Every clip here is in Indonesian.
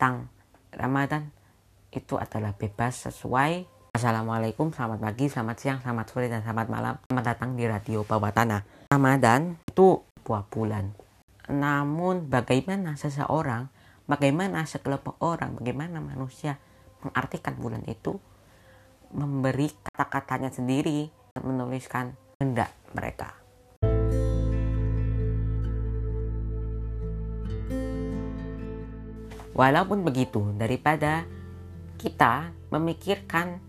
tentang Ramadan itu adalah bebas sesuai Assalamualaikum, selamat pagi, selamat siang, selamat sore, dan selamat malam. Selamat datang di Radio Bawah Tanah. Ramadan itu buah bulan. Namun bagaimana seseorang, bagaimana sekelompok orang, bagaimana manusia mengartikan bulan itu, memberi kata-katanya sendiri, menuliskan hendak mereka. Walaupun begitu, daripada kita memikirkan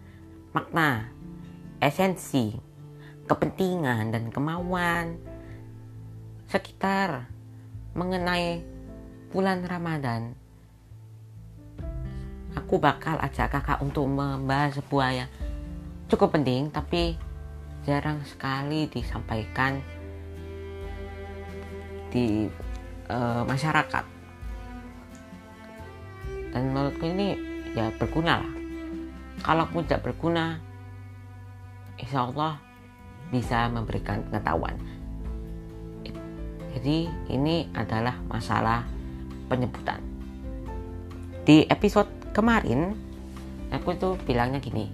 makna, esensi, kepentingan, dan kemauan sekitar mengenai bulan Ramadan, aku bakal ajak kakak untuk membahas sebuah yang cukup penting, tapi jarang sekali disampaikan di uh, masyarakat dan menurutku ini ya berguna lah. Kalau pun tidak berguna insya Allah bisa memberikan pengetahuan. Jadi ini adalah masalah penyebutan. Di episode kemarin aku itu bilangnya gini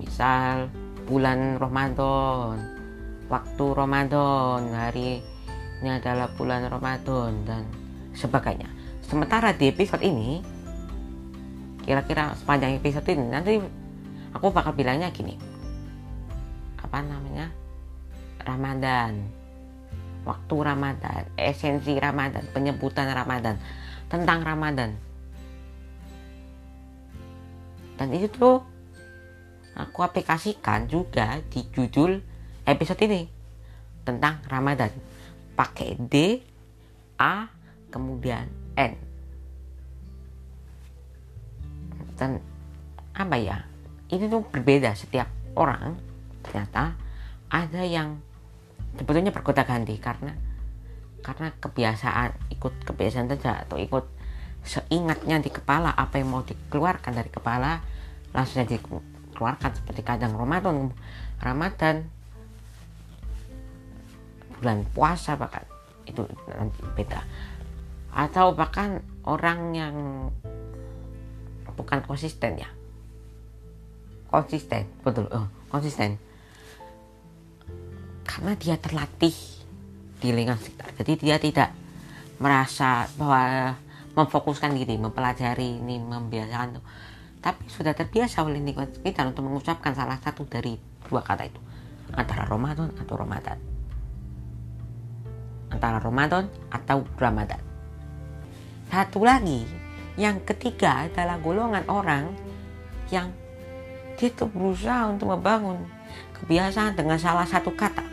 misal bulan Ramadan waktu Ramadan hari ini adalah bulan Ramadan dan sebagainya sementara di episode ini kira-kira sepanjang episode ini nanti aku bakal bilangnya gini. Apa namanya? Ramadan. Waktu Ramadan esensi Ramadan penyebutan Ramadan. Tentang Ramadan. Dan itu tuh aku aplikasikan juga di judul episode ini. Tentang Ramadan. Pakai D A kemudian N. Dan apa ya? Ini tuh berbeda setiap orang. Ternyata ada yang sebetulnya berkota ganti karena karena kebiasaan ikut kebiasaan saja atau ikut seingatnya di kepala apa yang mau dikeluarkan dari kepala langsung dikeluarkan seperti kadang Ramadan. Ramadan bulan puasa bahkan itu nanti beda atau bahkan orang yang bukan konsisten ya. Konsisten betul. Oh, konsisten. Karena dia terlatih di lingkungan sekitar. Jadi dia tidak merasa bahwa memfokuskan diri mempelajari ini membiasakan itu. Tapi sudah terbiasa oleh lingkungan sekitar untuk mengucapkan salah satu dari dua kata itu. Antara Ramadan atau Ramadan. Antara Ramadan atau Ramadan satu lagi, yang ketiga adalah golongan orang yang dia tuh berusaha untuk membangun kebiasaan dengan salah satu kata.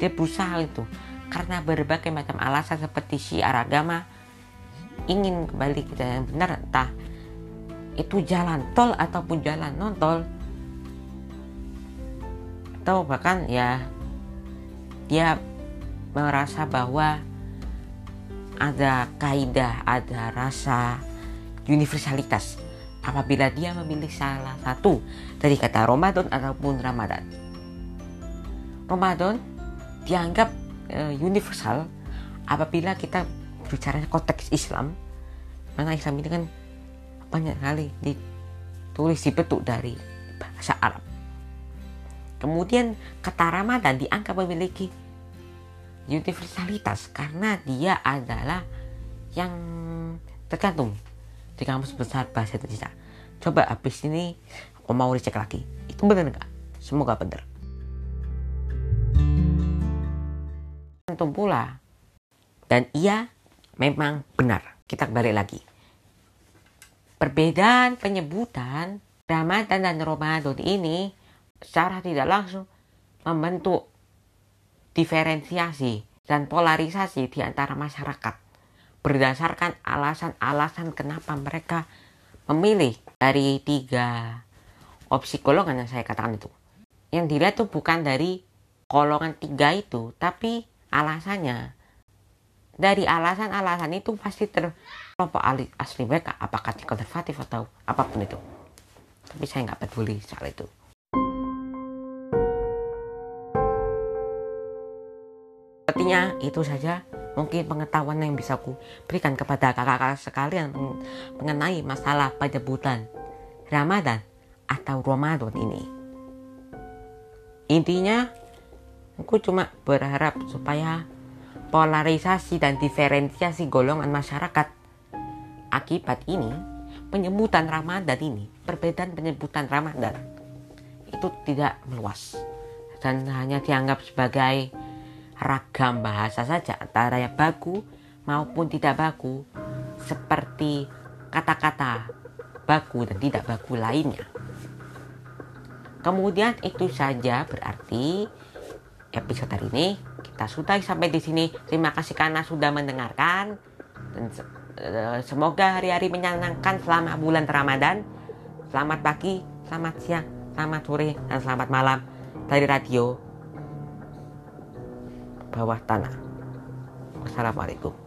Dia berusaha itu karena berbagai macam alasan seperti syiar agama ingin kembali ke jalan yang benar entah itu jalan tol ataupun jalan non tol atau bahkan ya dia merasa bahwa ada kaidah, ada rasa universalitas apabila dia memilih salah satu dari kata Ramadan ataupun Ramadan. Ramadan dianggap uh, universal apabila kita bicara konteks Islam mana Islam ini kan banyak sekali ditulis dibentuk dari bahasa Arab. Kemudian kata Ramadan dianggap memiliki universalitas karena dia adalah yang tergantung di kamus besar bahasa Indonesia. Coba habis ini aku mau dicek lagi. Itu benar nggak? Semoga benar. Tentu pula dan ia memang benar. Kita kembali lagi. Perbedaan penyebutan Ramadan dan Ramadan ini secara tidak langsung membentuk diferensiasi dan polarisasi di antara masyarakat berdasarkan alasan-alasan kenapa mereka memilih dari tiga opsi golongan yang saya katakan itu. Yang dilihat itu bukan dari golongan tiga itu, tapi alasannya. Dari alasan-alasan itu pasti terkelompok asli mereka, apakah konservatif atau apa pun itu. Tapi saya nggak peduli soal itu. Sepertinya itu saja mungkin pengetahuan yang bisa ku berikan kepada kakak-kakak sekalian mengenai masalah penyebutan Ramadan atau Ramadan ini. Intinya, aku cuma berharap supaya polarisasi dan diferensiasi golongan masyarakat akibat ini penyebutan Ramadan ini perbedaan penyebutan Ramadan itu tidak meluas dan hanya dianggap sebagai ragam bahasa saja antara yang baku maupun tidak baku seperti kata-kata baku dan tidak baku lainnya. Kemudian itu saja berarti episode hari ini kita sudah sampai di sini. Terima kasih karena sudah mendengarkan dan eh, semoga hari-hari menyenangkan selama bulan Ramadan. Selamat pagi, selamat siang, selamat sore, dan selamat malam dari radio bawah tanah. Wassalamualaikum.